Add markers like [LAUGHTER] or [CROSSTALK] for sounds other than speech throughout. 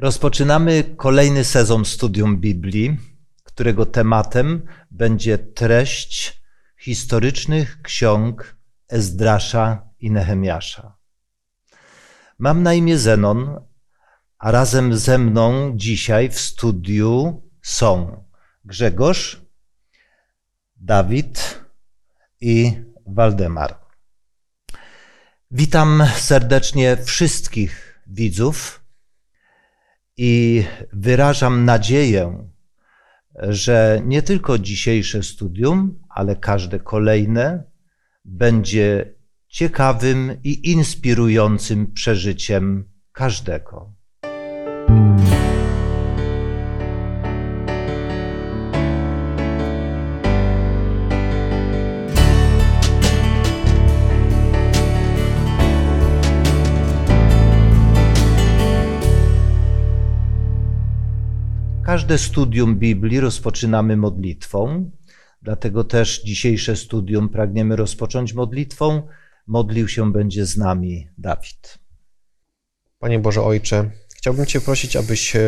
Rozpoczynamy kolejny sezon studium Biblii, którego tematem będzie treść historycznych ksiąg Ezdrasza i Nehemiasza. Mam na imię Zenon, a razem ze mną dzisiaj w studiu są Grzegorz, Dawid i Waldemar. Witam serdecznie wszystkich widzów i wyrażam nadzieję, że nie tylko dzisiejsze studium, ale każde kolejne będzie ciekawym i inspirującym przeżyciem każdego. Każde studium Biblii rozpoczynamy modlitwą, dlatego też dzisiejsze studium pragniemy rozpocząć modlitwą. Modlił się będzie z nami Dawid. Panie Boże Ojcze, chciałbym Cię prosić, abyś e,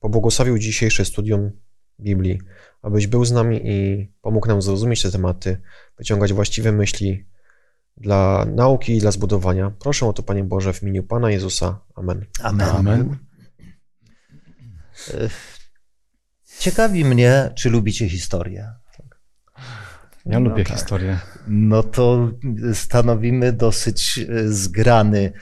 pobłogosławił dzisiejsze studium Biblii, abyś był z nami i pomógł nam zrozumieć te tematy, wyciągać właściwe myśli dla nauki i dla zbudowania. Proszę o to, Panie Boże, w imieniu Pana Jezusa. Amen. Amen. Amen. Ciekawi mnie, czy lubicie historię. Ja no lubię tak. historię. No to stanowimy dosyć e, zgrany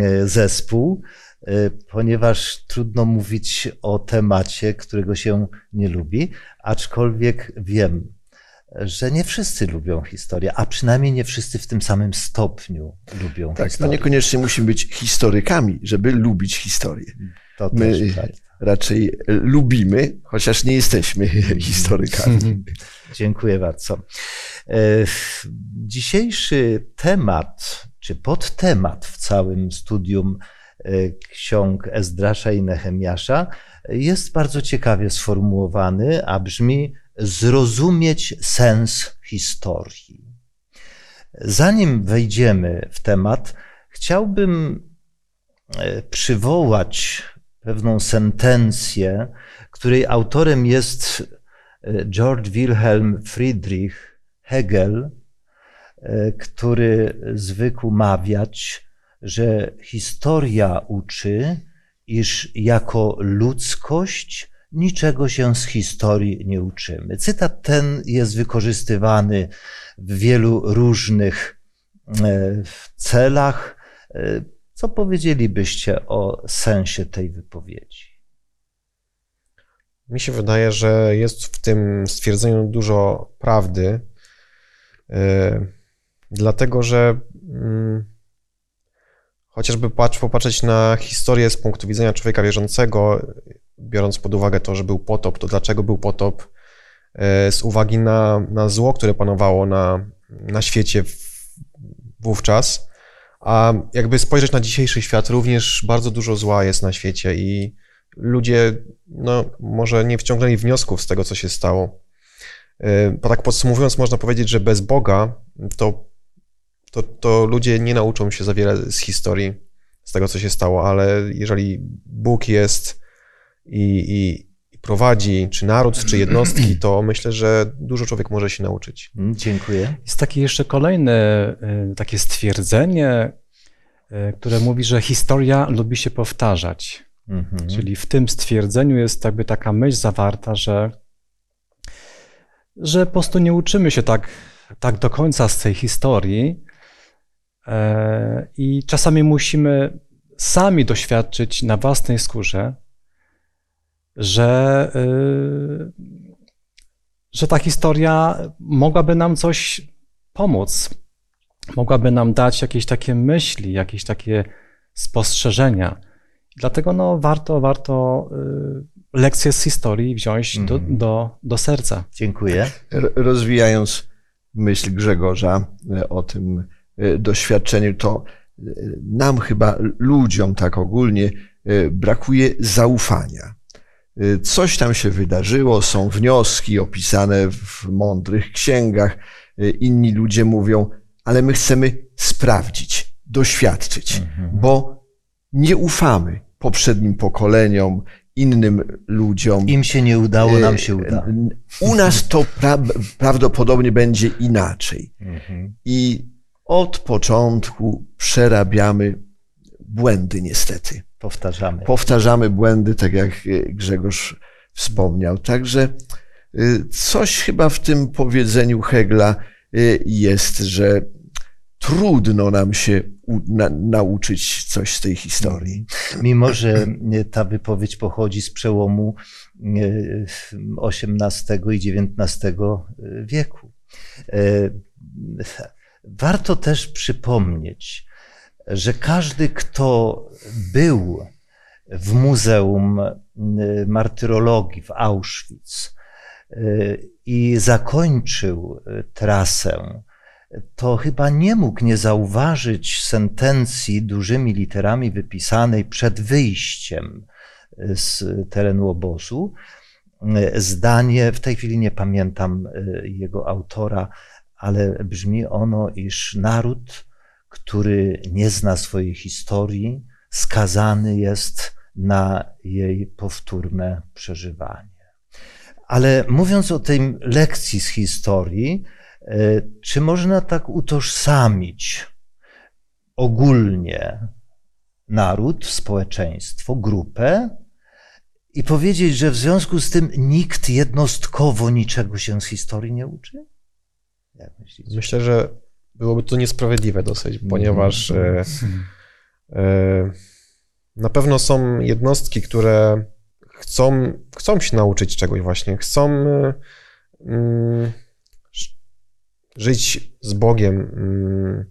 e, zespół, e, ponieważ trudno mówić o temacie, którego się nie lubi, aczkolwiek wiem, że nie wszyscy lubią historię, a przynajmniej nie wszyscy w tym samym stopniu lubią tak, historię. No niekoniecznie musimy być historykami, żeby lubić historię. To My też, tak. Raczej lubimy, chociaż nie jesteśmy [LAUGHS] historykami. [LAUGHS] Dziękuję bardzo. E, dzisiejszy temat, czy podtemat w całym studium e, ksiąg Ezdrasza i Nehemiasza jest bardzo ciekawie sformułowany, a brzmi zrozumieć sens historii. Zanim wejdziemy w temat, chciałbym e, przywołać pewną sentencję, której autorem jest George Wilhelm Friedrich Hegel, e, który zwykł mawiać, że historia uczy, iż jako ludzkość niczego się z historii nie uczymy. Cytat ten jest wykorzystywany w wielu różnych e, celach. Co powiedzielibyście o sensie tej wypowiedzi? Mi się wydaje, że jest w tym stwierdzeniu dużo prawdy, e, dlatego że mm, chociażby patrz, popatrzeć na historię z punktu widzenia człowieka wierzącego, biorąc pod uwagę to, że był potop, to dlaczego był potop, e, z uwagi na, na zło, które panowało na, na świecie wówczas, a jakby spojrzeć na dzisiejszy świat, również bardzo dużo zła jest na świecie i ludzie no, może nie wciągnęli wniosków z tego, co się stało. Bo tak podsumowując, można powiedzieć, że bez Boga to, to, to ludzie nie nauczą się za wiele z historii, z tego, co się stało, ale jeżeli Bóg jest i, i prowadzi, czy naród, czy jednostki, to myślę, że dużo człowiek może się nauczyć. Mm, dziękuję. Jest takie jeszcze kolejne y, takie stwierdzenie, y, które mówi, że historia lubi się powtarzać. Mhm. Czyli w tym stwierdzeniu jest jakby taka myśl zawarta, że, że po prostu nie uczymy się tak, tak do końca z tej historii e, i czasami musimy sami doświadczyć na własnej skórze, że, e, że ta historia mogłaby nam coś pomóc, mogłaby nam dać jakieś takie myśli, jakieś takie spostrzeżenia. Dlatego no, warto, warto y, lekcje z historii wziąć do, mhm. do, do serca. Dziękuję. Rozwijając myśl Grzegorza y, o tym y, doświadczeniu, to nam chyba, ludziom tak ogólnie, brakuje zaufania. Coś tam się wydarzyło, są wnioski opisane w mądrych księgach. Inni ludzie mówią, ale my chcemy sprawdzić, doświadczyć, mhm. bo nie ufamy poprzednim pokoleniom, innym ludziom. Im się nie udało, nam się E, uda. U nas to pra prawdopodobnie będzie inaczej. Mhm. I od początku przerabiamy błędy, niestety. Powtarzamy. Powtarzamy błędy, tak jak Grzegorz wspomniał. Także y, coś chyba w tym powiedzeniu Hegla y, jest, że trudno nam się na, nauczyć coś z tej historii. Mimo, że ta wypowiedź pochodzi z przełomu XVIII i XIX wieku. Warto też przypomnieć, że każdy, kto był w Muzeum e, Martyrologii w Auschwitz e, i zakończył e, trasę, to chyba nie mógł nie zauważyć sentencji dużymi literami wypisanej przed wyjściem z terenu obozu. Zdanie, w tej chwili nie pamiętam jego autora, ale brzmi ono, iż naród, który nie zna swojej historii, skazany jest na jej powtórne przeżywanie. Ale mówiąc o tej lekcji z historii, czy można tak utożsamić ogólnie naród, społeczeństwo, grupę i powiedzieć, że w związku z tym nikt jednostkowo niczego się z historii nie uczy? Myślę, że byłoby to niesprawiedliwe dosyć, ponieważ e, e, na pewno są jednostki, które chcą, chcą się nauczyć czegoś właśnie, chcą e, mm, żyć z Bogiem, mm,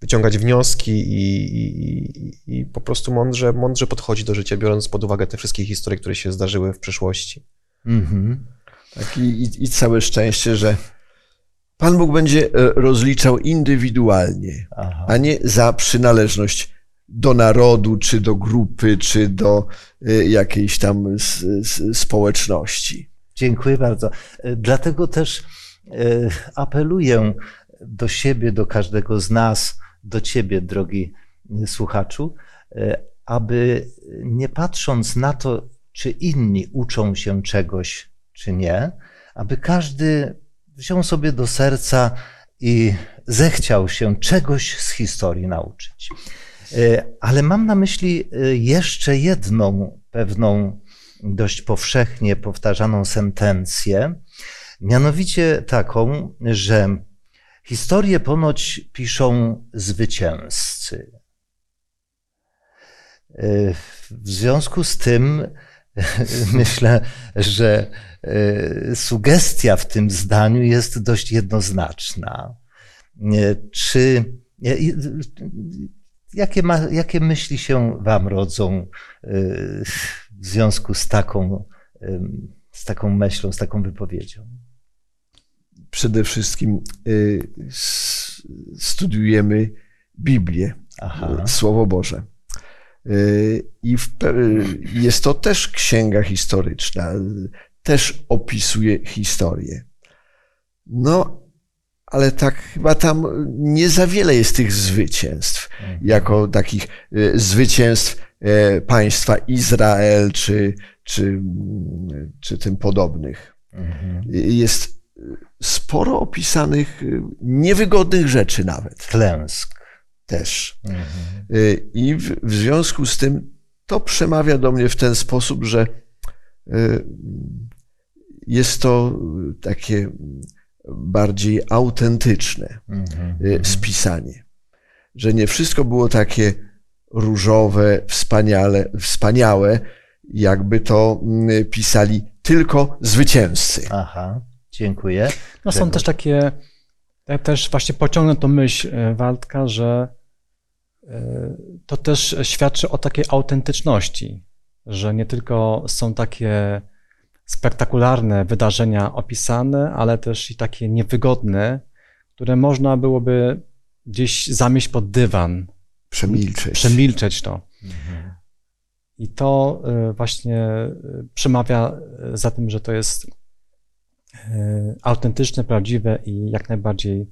wyciągać wnioski i, i, i, po prostu mądrze, mądrze podchodzi do życia, biorąc pod uwagę te wszystkie historie, które się zdarzyły w przeszłości. Mm-hmm. Tak, i, i całe szczęście, że Pan Bóg będzie rozliczał indywidualnie, Aha. a nie za przynależność do narodu, czy do grupy, czy do jakiejś tam społeczności. Dziękuję bardzo. Dlatego też apeluję do siebie, do każdego z nas, do ciebie, drogi słuchaczu, aby nie patrząc na to, czy inni uczą się czegoś, czy nie, aby każdy wziął sobie do serca i zechciał się czegoś z historii nauczyć. Ale mam na myśli jeszcze jedną pewną dość powszechnie powtarzaną sentencję, mianowicie taką, że historię ponoć piszą zwycięzcy. W związku z tym [LAUGHS] myślę, że sugestia w tym zdaniu jest dość jednoznaczna. Czy jakie, ma, jakie myśli się Wam rodzą w związku z taką, z taką myślą, z taką wypowiedzią? Przede wszystkim studiujemy Biblię, Aha. Słowo Boże. I w, jest to też księga historyczna, też opisuje historię. No, ale tak chyba tam nie za wiele jest tych zwycięstw, mhm. jako takich zwycięstw państwa Izrael czy, czy, czy tym podobnych. Mhm. Jest sporo opisanych niewygodnych rzeczy nawet. Klęsk. Też. Mhm. I w, w związku z tym to przemawia do mnie w ten sposób, że jest to takie bardziej autentyczne mm-hmm. spisanie. Że nie wszystko było takie różowe, wspaniale, wspaniałe, jakby to mm, pisali tylko zwycięzcy. Aha, dziękuję. No są też takie, ja też właśnie pociągnę tą myśl Waldka, że to też świadczy o takiej autentyczności, że nie tylko są takie spektakularne wydarzenia opisane, ale też i takie niewygodne, które można byłoby gdzieś zamieść pod dywan. Przemilczeć. Przemilczeć to. Mhm. I to y, właśnie y, przemawia y, za tym, że to jest autentyczne, prawdziwe i jak najbardziej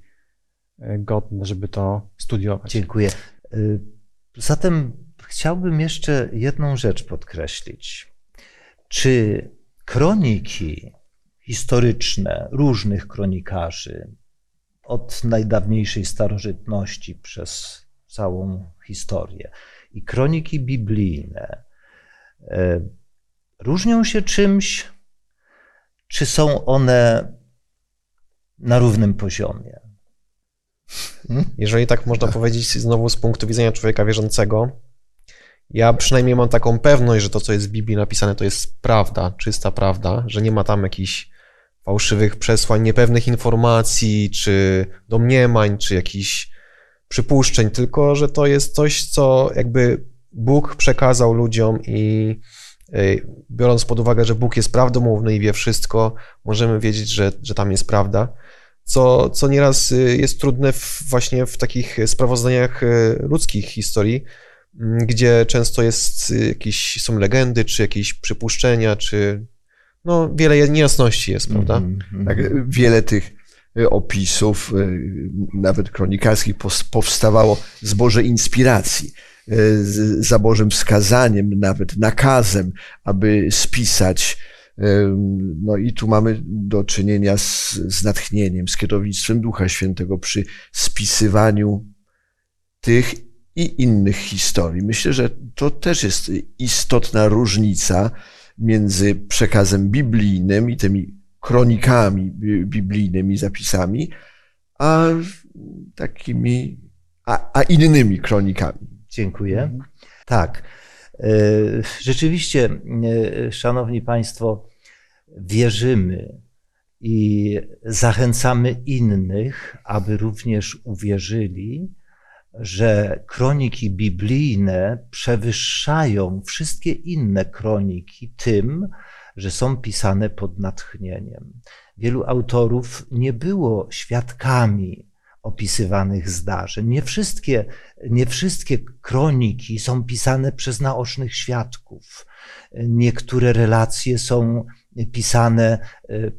godne, żeby to studiować. Dziękuję. Zatem chciałbym jeszcze jedną rzecz podkreślić. Czy kroniki historyczne różnych kronikarzy, od najdawniejszej starożytności przez całą historię, i kroniki biblijne e, różnią się czymś, czy są one na równym poziomie? Jeżeli tak można powiedzieć, znowu z punktu widzenia człowieka wierzącego, ja przynajmniej mam taką pewność, że to, co jest w Biblii napisane, to jest prawda, czysta prawda, że nie ma tam jakichś fałszywych przesłań, niepewnych informacji, czy domniemań, czy jakichś przypuszczeń, tylko że to jest coś, co jakby Bóg przekazał ludziom i y, biorąc pod uwagę, że Bóg jest prawdomówny i wie wszystko, możemy wiedzieć, że, że tam jest prawda co, co nieraz y, jest trudne w, właśnie w takich sprawozdaniach y, ludzkich historii, mm, gdzie często jest y, jakieś, są legendy, czy jakieś przypuszczenia, czy no, wiele niejasności jest, prawda? Mhm, mhm. Tak, wiele tych opisów, nawet kronikarskich, powstawało z Bożej inspiracji, za Bożym wskazaniem, nawet nakazem, aby spisać no i tu mamy do czynienia z, z natchnieniem, z kierownictwem Ducha Świętego przy spisywaniu tych i innych historii. Myślę, że to też jest istotna różnica między przekazem biblijnym i tymi kronikami biblijnymi, zapisami, a takimi, a, a innymi kronikami. Dziękuję. Tak. E, rzeczywiście, e, Szanowni Państwo, wierzymy i zachęcamy innych, aby również uwierzyli, że kroniki biblijne przewyższają wszystkie inne kroniki tym, że są pisane pod natchnieniem. Wielu autorów nie było świadkami opisywanych zdarzeń. Nie wszystkie, nie wszystkie kroniki są pisane przez naocznych świadków. Niektóre relacje są pisane e,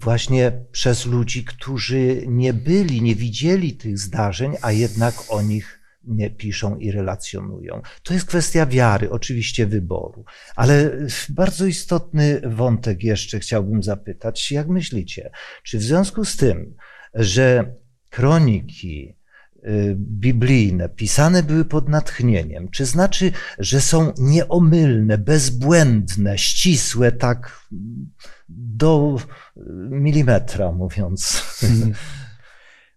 właśnie przez ludzi, którzy nie byli, nie widzieli tych zdarzeń, a jednak o nich piszą i relacjonują. To jest kwestia wiary, oczywiście wyboru. Ale bardzo istotny wątek jeszcze chciałbym zapytać. Jak myślicie, czy w związku z tym, że kroniki y, biblijne pisane były pod natchnieniem, czy znaczy, że są nieomylne, bezbłędne, ścisłe, tak do milimetra mówiąc?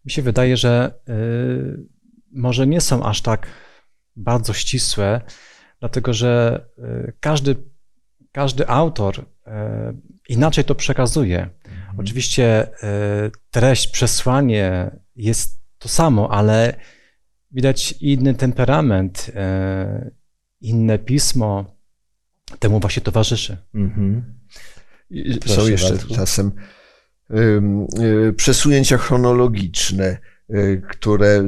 Mi się wydaje, że y, może nie są aż tak bardzo ścisłe, dlatego że y, każdy, każdy autor inaczej to przekazuje. Mhm. Oczywiście treść, przesłanie jest to samo, ale widać inny temperament, e, inne pismo temu właśnie towarzyszy. Mhm. Są jeszcze bardzo. czasem y, przesunięcia chronologiczne, y, które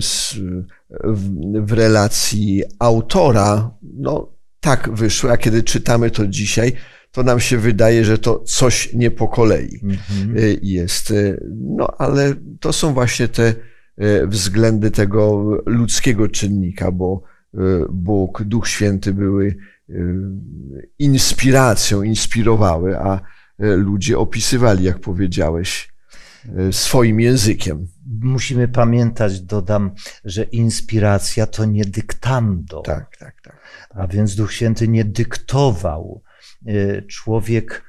w, relacji autora, no tak wyszły, a kiedy czytamy to dzisiaj, to nam się wydaje, że to coś nie po kolei mhm. Y, jest. No ale to są właśnie te względy tego ludzkiego czynnika, bo Bóg, Duch Święty były inspiracją, inspirowały, a ludzie opisywali, jak powiedziałeś, swoim językiem. Musimy pamiętać, dodam, że inspiracja to nie dyktando. Tak, tak, tak. A więc Duch Święty nie dyktował człowiek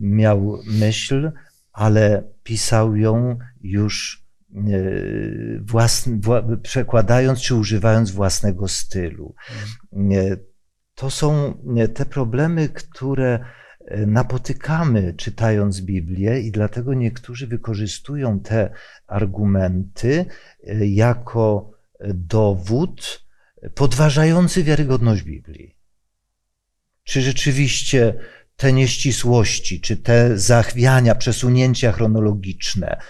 miał myśl, ale pisał ją już y, własny, przekładając czy używając własnego stylu. To są te problemy, które napotykamy czytając Biblię, i dlatego niektórzy wykorzystują te argumenty jako dowód podważający wiarygodność Biblii czy rzeczywiście te nieścisłości, czy te zachwiania, przesunięcia chronologiczne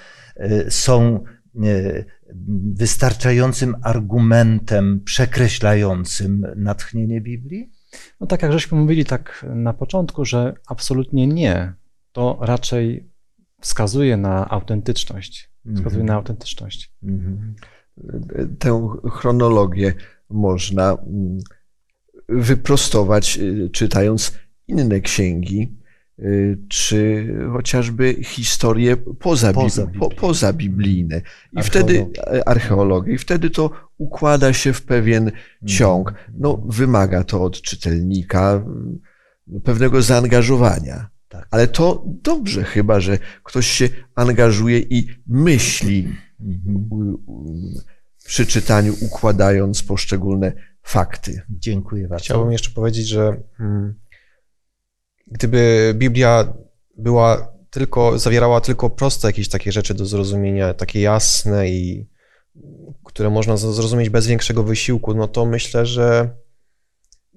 są y, wystarczającym argumentem przekreślającym natchnienie Biblii? No tak jak żeśmy mówili tak na początku, że absolutnie nie. To raczej wskazuje na autentyczność. Wskazuje mm -hmm. na autentyczność. Mm -hmm. Tę chronologię można mm, wyprostować, y, czytając inne księgi, czy chociażby historie pozabi- Pozabiblijne. po, pozabiblijne. I Archeologię. wtedy archeologię, i wtedy to układa się w pewien ciąg. No, wymaga to od czytelnika y, pewnego zaangażowania. Tak. Ale to dobrze chyba, że ktoś się angażuje i myśli Mhm. przy czytaniu, układając poszczególne fakty. Dziękuję bardzo. Chciałbym jeszcze powiedzieć, że mm, gdyby Biblia była tylko, zawierała tylko proste jakieś takie rzeczy do zrozumienia, takie jasne i które można zrozumieć bez większego wysiłku, no to myślę, że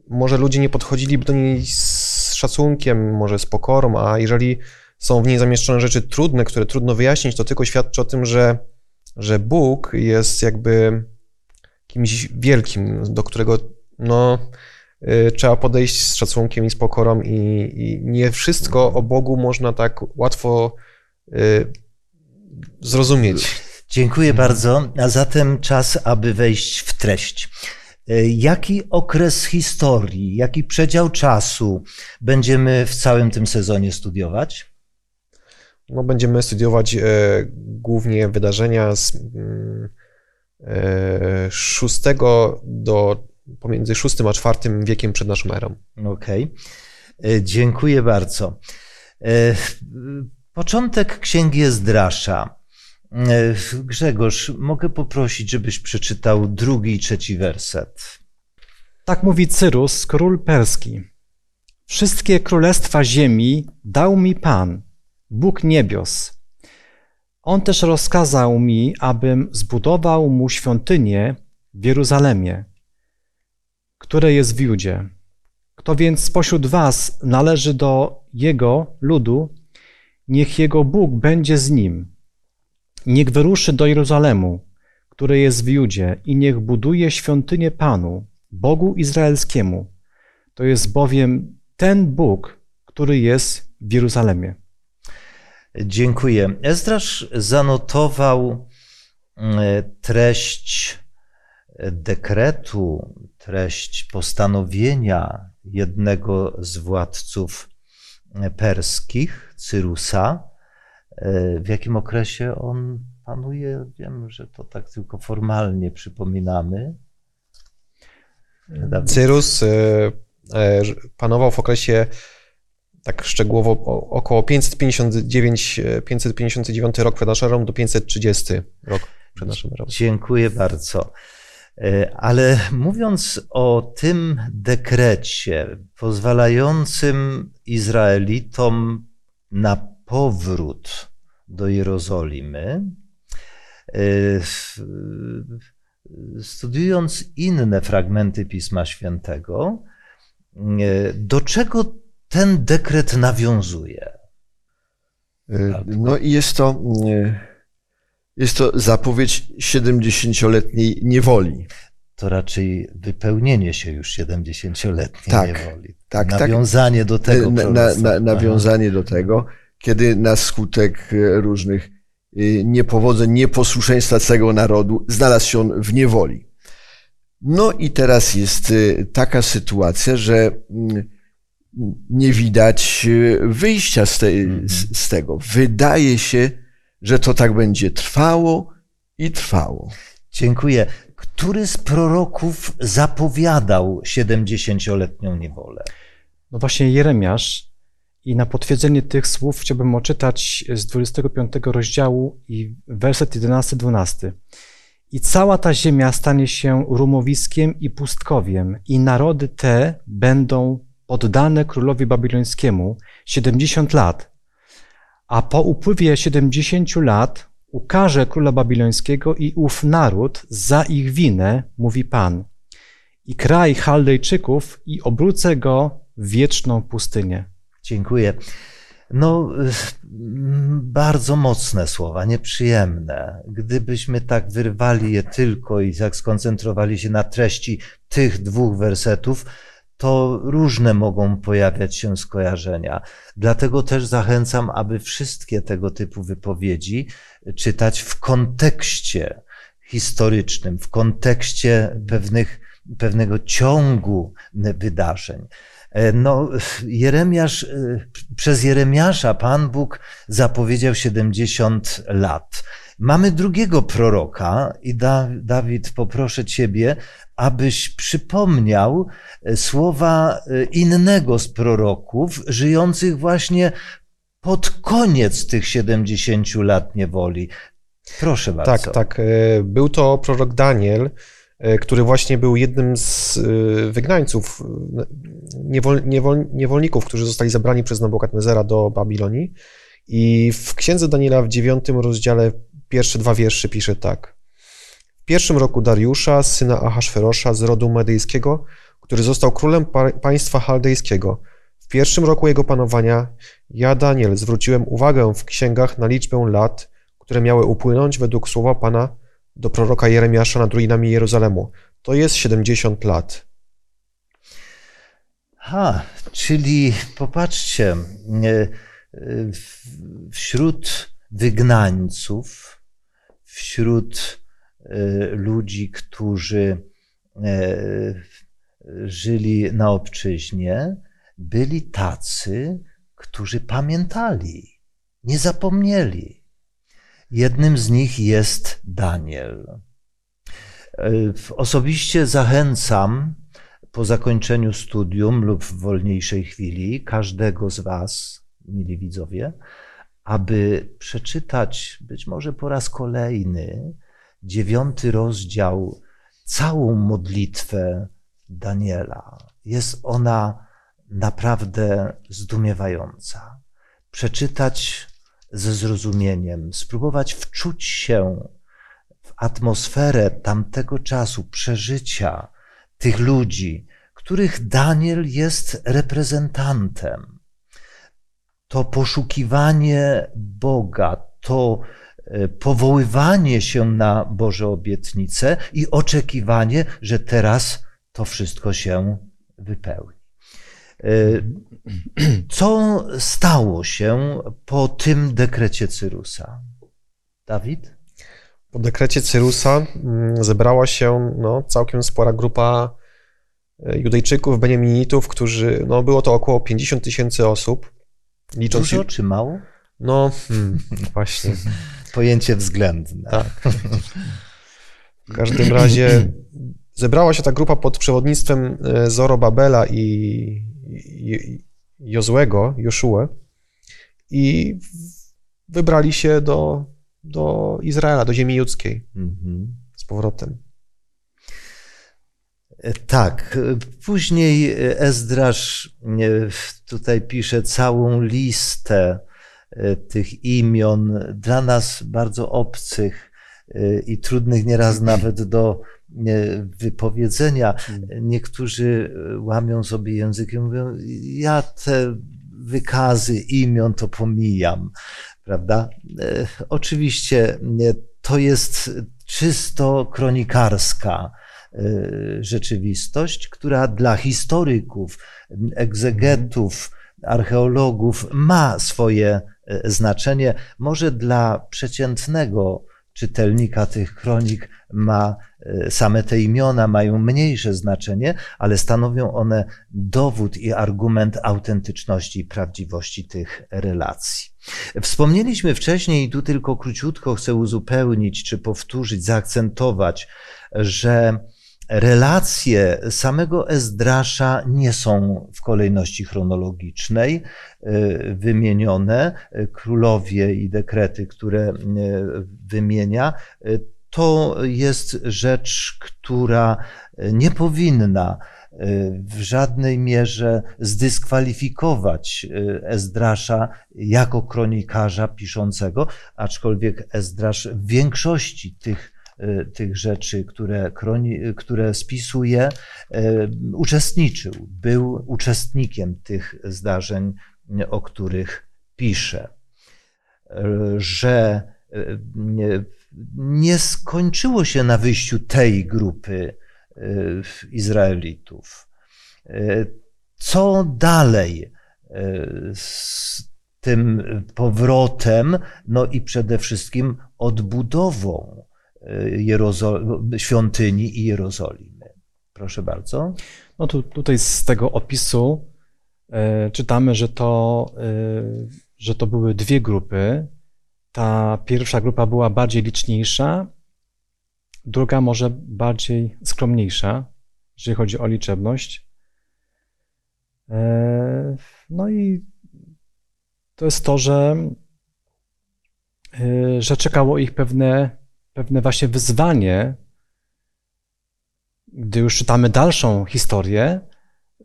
może ludzie nie podchodziliby do niej z szacunkiem, może z pokorą, a jeżeli są w niej zamieszczone rzeczy trudne, które trudno wyjaśnić, to tylko świadczy o tym, że, że Bóg jest jakby kimś wielkim, do którego no, trzeba podejść z szacunkiem i z pokorą i, i nie wszystko o Bogu można tak łatwo y, zrozumieć. Dziękuję bardzo. A zatem czas, aby wejść w treść. E, Jaki okres historii, jaki przedział czasu będziemy w całym tym sezonie studiować? No, będziemy studiować e, głównie wydarzenia z mm, e, szóstego do pomiędzy szóstym a czwartym wiekiem przed naszą erą. Okej. E, Dziękuję bardzo. E, Początek księgi Ezdrasza. E, Grzegorz, mogę poprosić, żebyś przeczytał drugi i trzeci werset. Tak mówi Cyrus, król perski. Wszystkie królestwa ziemi dał mi Pan, Bóg niebios. On też rozkazał mi, abym zbudował mu świątynię w Jeruzalemie, które jest w Judzie. Kto więc spośród was należy do jego ludu, niech jego Bóg będzie z nim. Niech wyruszy do Jeruzalemu, które jest w Judzie, i niech buduje świątynię Panu, Bogu Izraelskiemu. To jest bowiem ten Bóg, który jest w Jeruzalemie. Dziękuję. Ezdrasz zanotował e, treść dekretu, treść postanowienia jednego z władców perskich, Cyrusa. E, W jakim okresie on panuje? Wiem, że to tak tylko formalnie przypominamy. Cyrus e, e, panował w okresie tak szczegółowo około 559, e, 559 rok przed naszą erą do 530 rok przed naszą erą. Dziękuję bardzo. E, Ale mówiąc o tym dekrecie pozwalającym Izraelitom na powrót do Jerozolimy, e, studiując inne fragmenty Pisma Świętego, e, do czego ten dekret nawiązuje? No i jest to, jest to zapowiedź 70-letniej niewoli. To raczej wypełnienie się już 70-letniej Tak, niewoli. tak, tak. Nawiązanie do tego. na, na, na, nawiązanie do tego, kiedy na skutek y, różnych y, niepowodzeń, nieposłuszeństwa całego narodu znalazł się on w niewoli. No i teraz jest y, taka sytuacja, że mm, nie widać wyjścia z, te, z, z tego. Wydaje się, że to tak będzie trwało i trwało. Dziękuję. Który z proroków zapowiadał 70-letnią niewolę? No właśnie Jeremiasz i na potwierdzenie tych słów chciałbym odczytać z 25 rozdziału i werset 11-12. I cała ta ziemia stanie się rumowiskiem i pustkowiem i narody te będą poddane królowi babilońskiemu 70 lat. A po upływie 70 lat ukaże króla babilońskiego i ów naród za ich winę, mówi Pan, i kraj Chaldejczyków i obrócę go w wieczną pustynię. Dziękuję. No, bardzo mocne słowa, nieprzyjemne. Gdybyśmy tak wyrwali je tylko i tak skoncentrowali się na treści tych dwóch wersetów, to różne mogą pojawiać się skojarzenia. Dlatego też zachęcam, aby wszystkie tego typu wypowiedzi czytać w kontekście historycznym, w kontekście pewnych pewnego ciągu wydarzeń. No, Jeremiasz, przez Jeremiasza Pan Bóg zapowiedział 70 lat. Mamy drugiego proroka i da, Dawid, poproszę Ciebie, abyś przypomniał słowa innego z proroków, żyjących właśnie pod koniec tych 70 lat niewoli. Proszę bardzo. Tak, tak. Był to prorok Daniel, który właśnie był jednym z wygnańców, niewol, niewol, niewolników, którzy zostali zabrani przez Nabokadnezera do Babilonii. I w księdze Daniela w dziewiątym rozdziale pierwsze dwa wiersze pisze tak. W pierwszym roku Dariusza, syna Ahasferosza z rodu medyjskiego, który został królem państwa chaldejskiego, w pierwszym roku jego panowania ja, Daniel, zwróciłem uwagę w księgach na liczbę lat, które miały upłynąć według słowa Pana do proroka Jeremiasza nad ruinami Jerozolemu. To jest 70 lat. Ha, czyli popatrzcie, e, wśród wygnańców, wśród e, ludzi, którzy e, żyli na obczyźnie, byli tacy, którzy pamiętali, nie zapomnieli. Jednym z nich jest Daniel. Osobiście zachęcam po zakończeniu studium lub w wolniejszej chwili każdego z Was, mili widzowie, aby przeczytać być może po raz kolejny dziewiąty rozdział, całą modlitwę Daniela. Jest ona naprawdę zdumiewająca. Przeczytać ze zrozumieniem, spróbować wczuć się w atmosferę tamtego czasu, przeżycia tych ludzi, których Daniel jest reprezentantem. To poszukiwanie Boga, to e, powoływanie się na Boże obietnice i oczekiwanie, że teraz to wszystko się wypełni. E, [CLEARS THROAT] co stało się po tym dekrecie Cyrusa? Dawid? Po dekrecie Cyrusa mm, zebrała się no, całkiem spora grupa e, Judejczyków, Beniaminitów, którzy, no było to około 50 tysięcy osób. Licząc, Dużo czy mało? No, hmm, [LAUGHS] właśnie. Pojęcie względne. Tak. W każdym razie zebrała się ta grupa pod przewodnictwem e, Zorobabela i Jozłego, Joszue i wybrali się do, do Izraela, do ziemi judzkiej mhm. z powrotem. E, tak. Później Ezdrasz e, tutaj pisze całą listę e, tych imion, dla nas bardzo obcych i trudnych nieraz nawet do wypowiedzenia. Hmm. Niektórzy łamią sobie językiem, mówią, ja te wykazy imion to pomijam, prawda? E, oczywiście to jest czysto kronikarska e, rzeczywistość, która dla historyków, egzegetów, archeologów ma swoje e, znaczenie. Może dla przeciętnego czytelnika tych kronik ma e, same te imiona mają mniejsze znaczenie, ale stanowią one dowód i argument autentyczności i prawdziwości tych relacji. Wspomnieliśmy wcześniej, i tu tylko króciutko chcę uzupełnić, czy powtórzyć, zaakcentować, że relacje samego Ezdrasza nie są w kolejności chronologicznej y, wymienione. Królowie i dekrety, które y, wymienia, y, to jest rzecz, która nie powinna w żadnej mierze zdyskwalifikować Ezdrasza jako kronikarza piszącego, aczkolwiek Ezdrasz w większości tych tych rzeczy, które, kroni, które spisuje, y, uczestniczył, był uczestnikiem tych zdarzeń, o których pisze. Że y, nie skończyło się na wyjściu tej grupy Izraelitów. Co dalej z tym powrotem, no i przede wszystkim odbudową Jerozol świątyni i Jerozolimy. Proszę bardzo. No tu, tutaj z tego opisu e, czytamy, że to, e, że to były dwie grupy. Ta pierwsza grupa była bardziej liczniejsza, druga może bardziej skromniejsza, jeżeli chodzi o liczebność. E, no i to jest to, że, że czekało ich pewne, pewne właśnie wyzwanie, gdy już czytamy dalszą historię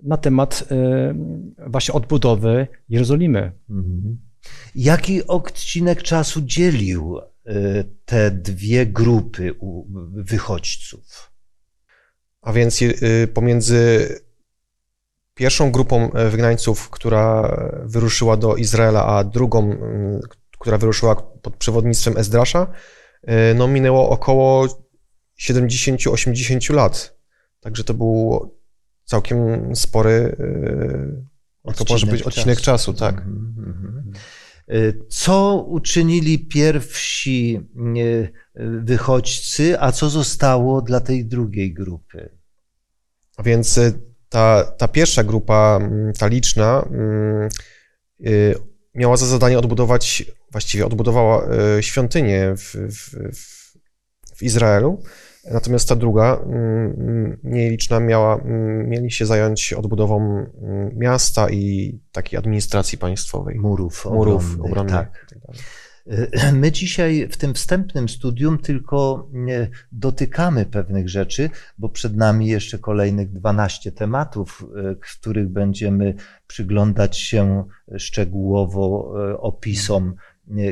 na temat e, właśnie odbudowy Jerozolimy. Mhm. Jaki odcinek czasu dzielił y, te dwie grupy u- wychodźców? A więc y, pomiędzy pierwszą grupą wygnańców, która wyruszyła do Izraela, a drugą, która wyruszyła pod przewodnictwem Ezdrasza, y, no minęło około 70-80 lat. Także to był całkiem spory, y, to może być odcinek czasu, tak. Mhm, mhm. Y, Co uczynili pierwsi wychodźcy, a co zostało dla tej drugiej grupy? Więc ta, ta pierwsza grupa, ta liczna, miała za zadanie odbudować, właściwie odbudowała y, świątynię w, w, w, Izraelu. Natomiast ta druga, mm, mniej liczna, miała, mm, mieli się zająć odbudową mm, miasta i takiej administracji państwowej. Murów, Murów obronnych. Tak. tak. Y, My dzisiaj w tym wstępnym studium tylko nie dotykamy pewnych rzeczy, bo przed nami jeszcze kolejnych 12 tematów, których będziemy przyglądać się szczegółowo opisom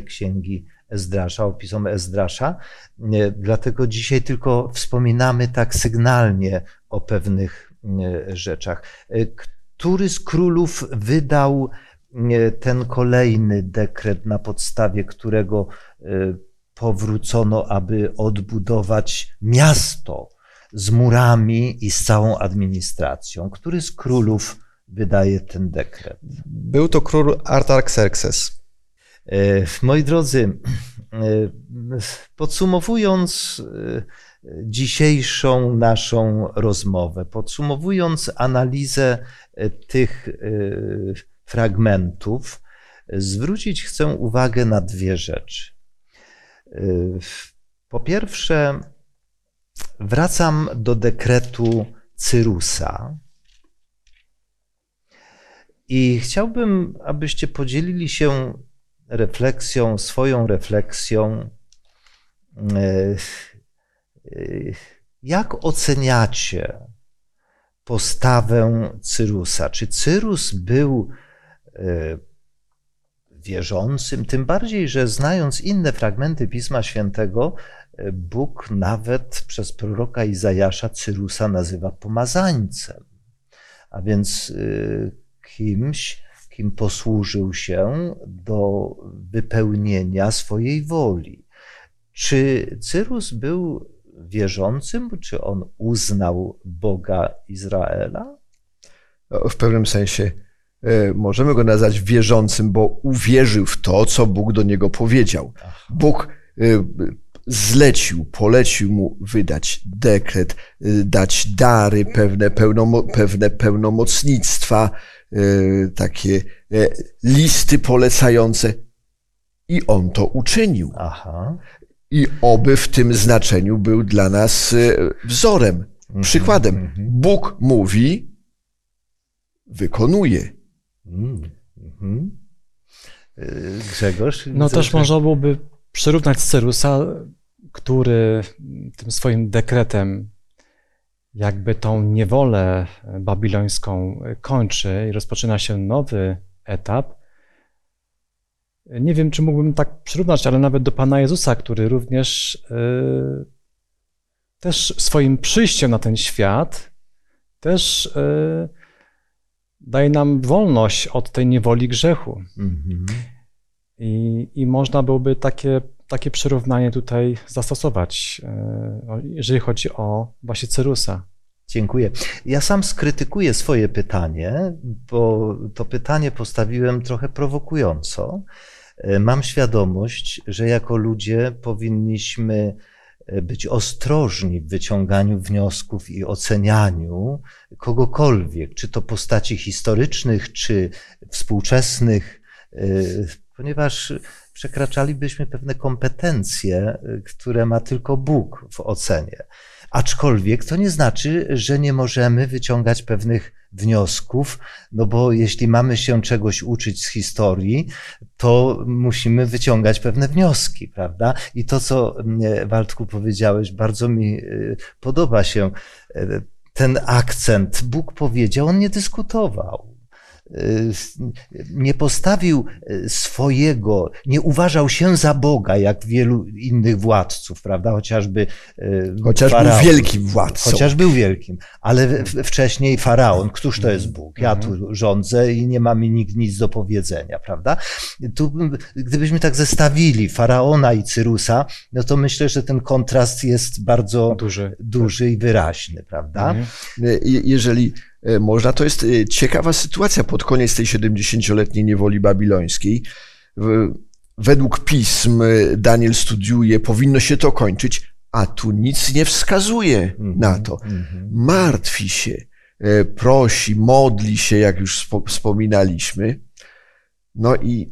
księgi Ezdrasza, opisom Ezdrasza. Dlatego dzisiaj tylko wspominamy tak sygnalnie o pewnych rzeczach. Y, Który z królów wydał ten kolejny dekret, na podstawie którego y, powrócono, aby odbudować miasto z murami i z całą administracją. Który z królów wydaje ten dekret? Był to król Artaxerxes. E, Moi drodzy, e, podsumowując e, dzisiejszą naszą rozmowę, podsumowując analizę tych fragmentów, zwrócić chcę uwagę na dwie rzeczy. Po pierwsze, wracam do dekretu Cyrusa. I chciałbym, abyście podzielili się refleksją, swoją refleksją. e, e, Jak oceniacie postawę Cyrusa? Czy Cyrus był e, wierzącym? Tym bardziej, że znając inne fragmenty Pisma Świętego, Bóg nawet przez proroka Izajasza Cyrusa nazywa pomazańcem. A więc kimś, kim posłużył się do wypełnienia swojej woli. Czy Cyrus był wierzącym, czy on uznał Boga Izraela? No, W pewnym sensie e, możemy go nazwać wierzącym, bo uwierzył w to, co Bóg do niego powiedział. Bóg e, zlecił, polecił mu wydać dekret, e, dać dary, pewne, pełnomo, pewne pełnomocnictwa, takie e, listy polecające. I on to uczynił. Aha. I oby w tym znaczeniu był dla nas e, wzorem, przykładem. mhm. Bóg mówi, wykonuje. Mm, mhm. Y, Grzegorz? No widzę, też że- można byłoby przyrównać Cyrusa, który tym swoim dekretem jakby tą niewolę babilońską kończy i rozpoczyna się nowy etap. Nie wiem, czy mógłbym tak przyrównać, ale nawet do Pana Jezusa, który również też swoim przyjściem na ten świat też y, daje nam wolność od tej niewoli grzechu. Mhm. I, I można byłoby takie, takie przyrównanie tutaj zastosować, e, jeżeli chodzi o właśnie Cyrusa. Dziękuję. Ja sam skrytykuję swoje pytanie, bo to pytanie postawiłem trochę prowokująco. E, Mam świadomość, że jako ludzie powinniśmy e, być ostrożni w wyciąganiu wniosków i ocenianiu kogokolwiek, czy to postaci historycznych, czy współczesnych, ponieważ przekraczalibyśmy pewne kompetencje, e, które ma tylko Bóg w ocenie. Aczkolwiek to nie znaczy, że nie możemy wyciągać pewnych wniosków, no bo jeśli mamy się czegoś uczyć z historii, to musimy wyciągać pewne wnioski, prawda? I to, co Waldku powiedziałeś, bardzo mi y, podoba się. Y, ten akcent, Bóg powiedział, on nie dyskutował. Y, nie postawił y, swojego, nie uważał się za Boga, jak wielu innych władców, prawda? Chociażby. Y, Chociaż faraon, był wielkim władcą. Chociaż był wielkim, ale wcześniej faraon, któż to jest Bóg? Ja tu mhm. rządzę i nie ma mi nikt nic do powiedzenia, prawda? Tu, gdybyśmy tak zestawili faraona i Cyrusa, no to myślę, że ten kontrast jest bardzo duży, duży i wyraźny, prawda? Mhm. Jeżeli można. To jest e, ciekawa sytuacja pod koniec tej 70-letniej niewoli babilońskiej. Według pism e, Daniel studiuje, powinno się to kończyć, a tu nic nie wskazuje na mhm, to. Mhm. Martwi się, prosi, modli się, jak już wspominaliśmy. No i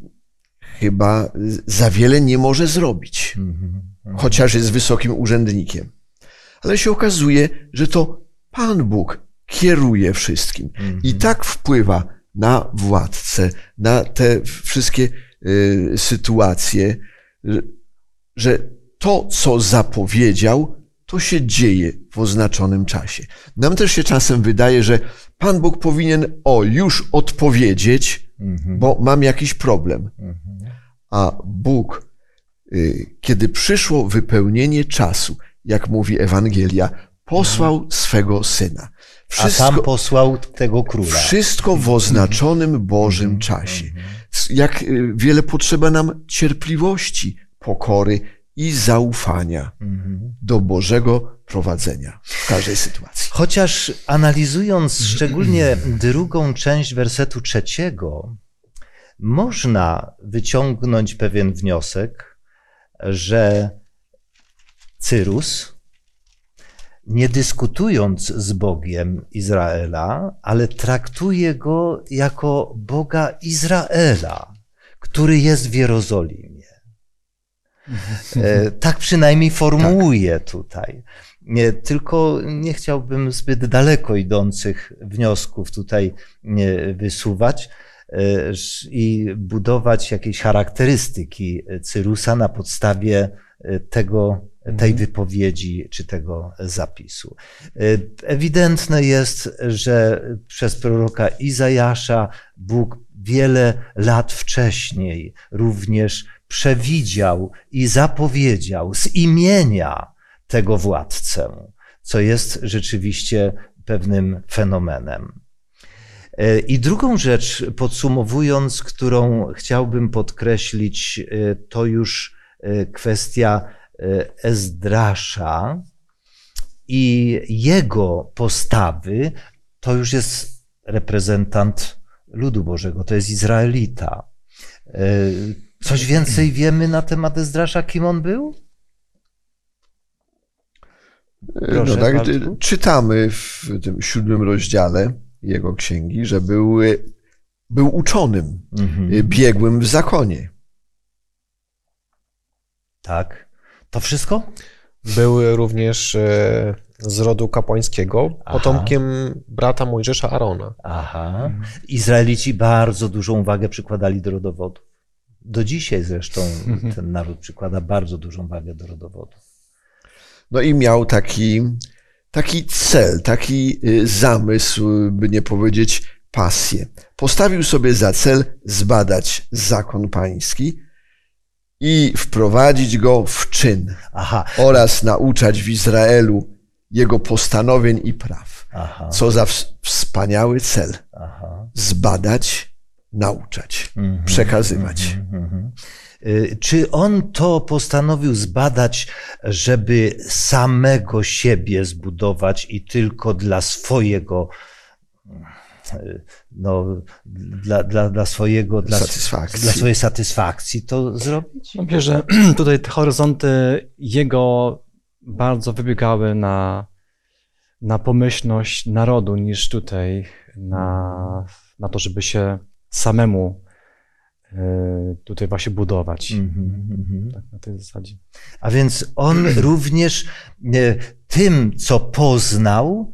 chyba za wiele nie może zrobić, mhm, chociaż jest wysokim urzędnikiem. Ale się okazuje, że to Pan Bóg kieruje wszystkim i mhm. tak wpływa na władcę, na te wszystkie y, sytuacje, że to, co zapowiedział, to się dzieje w oznaczonym czasie. Nam też się czasem wydaje, że Pan Bóg powinien o już odpowiedzieć, mhm. bo mam jakiś problem. Mhm. A Bóg, y, kiedy przyszło wypełnienie czasu, jak mówi Ewangelia, posłał swego syna. Wszystko, A sam posłał tego króla. Wszystko w oznaczonym Bożym czasie. Jak y, wiele potrzeba nam cierpliwości, pokory i zaufania do Bożego prowadzenia w każdej sytuacji. Chociaż analizując szczególnie drugą część wersetu trzeciego, można wyciągnąć pewien wniosek, że Cyrus, nie dyskutując z Bogiem Izraela, ale traktuje go jako Boga Izraela, który jest w Jerozolimie. E, tak przynajmniej formułuje tak. tutaj. Nie, tylko nie chciałbym zbyt daleko idących wniosków tutaj wysuwać e, i budować jakieś charakterystyki Cyrusa na podstawie e, tego tej wypowiedzi czy tego zapisu. Ewidentne jest, że przez proroka Izajasza Bóg wiele lat wcześniej również przewidział i zapowiedział z imienia tego władcę, co jest rzeczywiście pewnym fenomenem. I drugą rzecz, podsumowując, którą chciałbym podkreślić, to już kwestia Ezdrasza i jego postawy, to już jest reprezentant ludu Bożego, to jest Izraelita. E, coś więcej wiemy na temat Ezdrasza, kim on był? Proszę, no tak, czytamy w tym siódmym rozdziale jego księgi, że był, był uczonym, mhm. biegłym w zakonie. Tak. To wszystko? Był również e, z rodu kapłańskiego, Aha. potomkiem brata Mojżesza Arona. Aha. Izraelici bardzo dużą wagę przykładali do rodowodów. Do dzisiaj zresztą mhm. ten naród przykłada bardzo dużą wagę do rodowodów. No i miał taki, taki cel, taki y, zamysł, by nie powiedzieć pasję. Postawił sobie za cel zbadać zakon pański, i wprowadzić go w czyn Aha. oraz nauczać w Izraelu jego postanowień i praw. Aha. Co za wspaniały cel. Aha. Zbadać, nauczać, mhm. przekazywać. Mhm. mhm. Y, czy on to postanowił zbadać, żeby samego siebie zbudować i tylko dla swojego no, dla, dla, dla swojego, dla, satysfakcji. dla swojej satysfakcji to zrobić? Myślę, że [CLEARS THROAT] tutaj te horyzonty jego bardzo wybiegały na, na pomyślność narodu niż tutaj na, na to, żeby się samemu y, tutaj właśnie budować. Mhm, mhm. Tak, na tej zasadzie. A więc on [CLEARS THROAT] również e, tym, co poznał,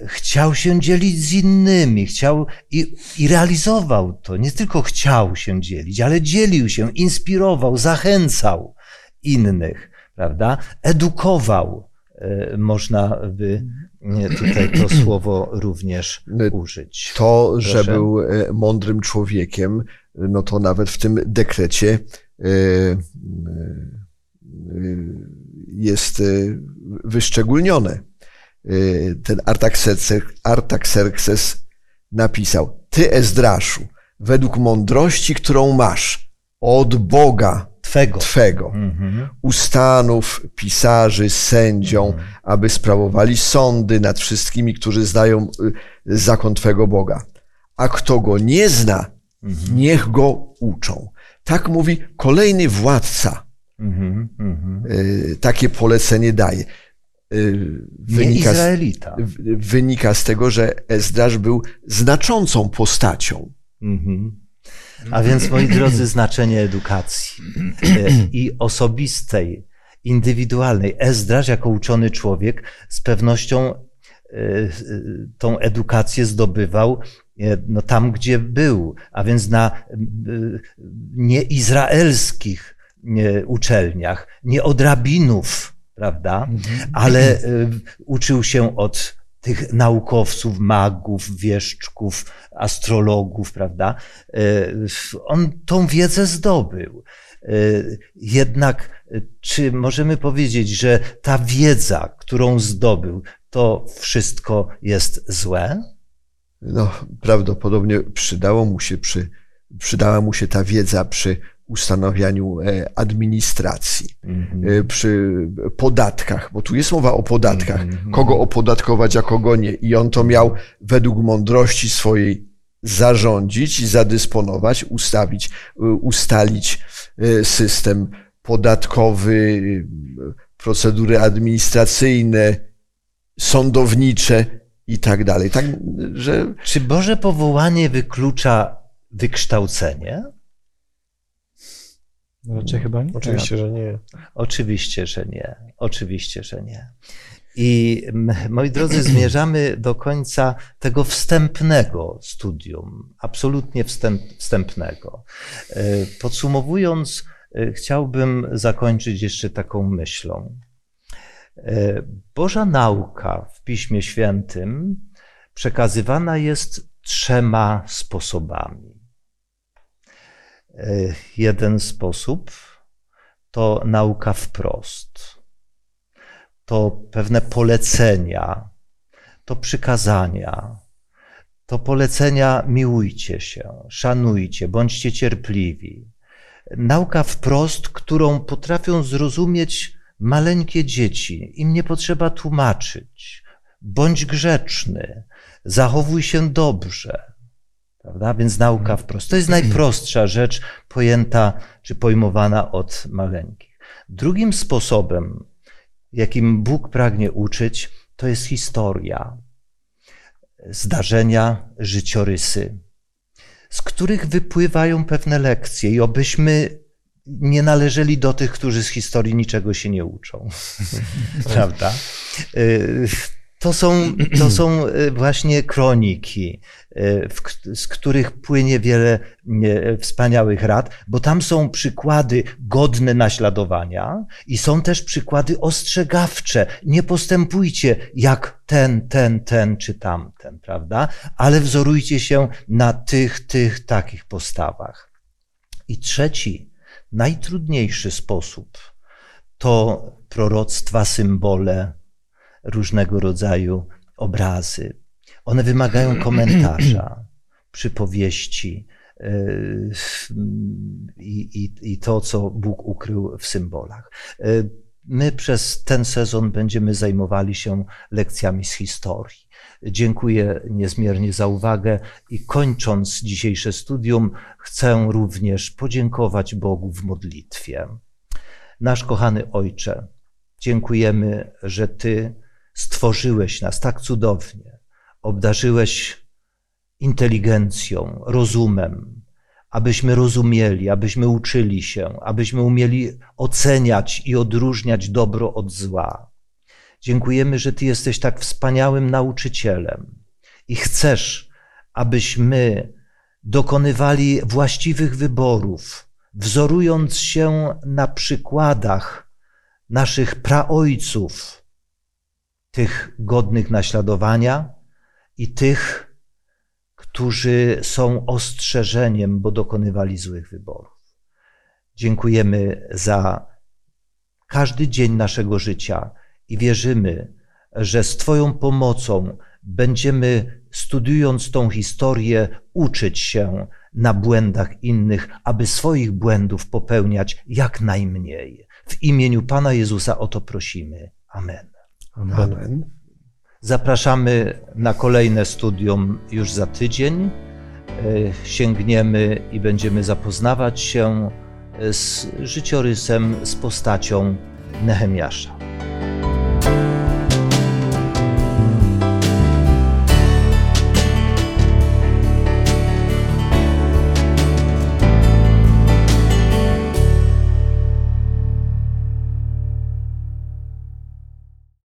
chciał się dzielić z innymi, chciał i, i realizował to. Nie tylko chciał się dzielić, ale dzielił się, inspirował, zachęcał innych, prawda? Edukował. E, Można by e, tutaj to [CLEARS THROAT] słowo również użyć. To, że Proszę. był e, mądrym człowiekiem, no to nawet w tym dekrecie e, e, e, jest e, wyszczególnione. E, Ten Artaxerxes, Artaxerxes napisał: Ty, Ezdraszu, według mądrości, którą masz od Boga Twego. Twego, Mhm. ustanów pisarzy, sędzią, aby sprawowali sądy nad wszystkimi, którzy znają y, zakon Twego Boga. A kto go nie zna, Mhm. niech go uczą. Tak mówi kolejny władca. Mhm. Mhm. y, Takie polecenie daje. Y, Wynika z, wynika z tego, że Ezdrasz był znaczącą postacią. Mhm. A więc, moi drodzy, znaczenie edukacji e, i osobistej, indywidualnej. Ezdrasz, jako uczony człowiek, z pewnością e, tą edukację zdobywał e, no, tam, gdzie był, a więc na nieizraelskich uczelniach, nie od rabinów, prawda? ale e, uczył się od tych naukowców, magów, wieszczków, astrologów, prawda? E, On tą wiedzę zdobył. E, Jednak, czy możemy powiedzieć, że ta wiedza, którą zdobył, to wszystko jest złe? No, prawdopodobnie przydało mu się przy, przydała mu się ta wiedza przy ustanawianiu e, administracji, e, przy podatkach, bo tu jest mowa o podatkach, Mhm. kogo opodatkować, a kogo nie. I on to miał według mądrości swojej zarządzić i zadysponować, ustawić, e, ustalić system podatkowy, procedury administracyjne, sądownicze i tak dalej. Tak, że Czy Boże powołanie wyklucza wykształcenie? Raczej chyba nie. Oczywiście, że nie. Oczywiście, że nie. Oczywiście, że nie. I moi drodzy, [CLEARS THROAT] zmierzamy do końca tego wstępnego studium, absolutnie wstęp, wstępnego. E, Podsumowując, e, chciałbym zakończyć jeszcze taką myślą. E, Boża nauka w Piśmie Świętym przekazywana jest trzema sposobami. E, Jeden sposób to nauka wprost. To pewne polecenia, to przykazania, to polecenia miłujcie się, szanujcie, bądźcie cierpliwi. Nauka wprost, którą potrafią zrozumieć maleńkie dzieci. Im nie potrzeba tłumaczyć. Bądź grzeczny, zachowuj się dobrze. Prawda? Więc nauka wprost. To jest najprostsza rzecz pojęta czy pojmowana od maleńkich. Drugim sposobem, jakim Bóg pragnie uczyć, to jest historia, zdarzenia, życiorysy, z których wypływają pewne lekcje i obyśmy nie należeli do tych, którzy z historii niczego się nie uczą. [LAUGHS] Prawda? To są, to [CLEARS THROAT] są y, właśnie kroniki, y, z których płynie wiele y, wspaniałych rad, bo tam są przykłady godne naśladowania i są też przykłady ostrzegawcze. Nie postępujcie jak ten, ten, ten czy tamten, prawda? Ale wzorujcie się na tych, tych, takich postawach. I trzeci, najtrudniejszy sposób to proroctwa, symbole, różnego rodzaju obrazy. One wymagają [CLEARS THROAT] komentarza, przypowieści yy, i, i, i to, co Bóg ukrył w symbolach. Yy, My przez ten sezon będziemy zajmowali się lekcjami z historii. Dziękuję niezmiernie za uwagę i kończąc dzisiejsze studium, chcę również podziękować Bogu w modlitwie. Nasz kochany Ojcze, Dziękujemy, że Ty stworzyłeś nas tak cudownie, obdarzyłeś inteligencją, rozumem, abyśmy rozumieli, abyśmy uczyli się, abyśmy umieli oceniać i odróżniać dobro od zła. Dziękujemy, że Ty jesteś tak wspaniałym nauczycielem i chcesz, abyśmy dokonywali właściwych wyborów, wzorując się na przykładach naszych praojców, tych godnych naśladowania i tych, którzy są ostrzeżeniem, bo dokonywali złych wyborów. Dziękujemy za każdy dzień naszego życia i wierzymy, że z Twoją pomocą będziemy, studiując tą historię, uczyć się na błędach innych, aby swoich błędów popełniać jak najmniej. W imieniu Pana Jezusa o to prosimy. Amen. Amen. Amen. Zapraszamy na kolejne studium już za tydzień. E, Sięgniemy i będziemy zapoznawać się z życiorysem, z postacią Nehemiasza.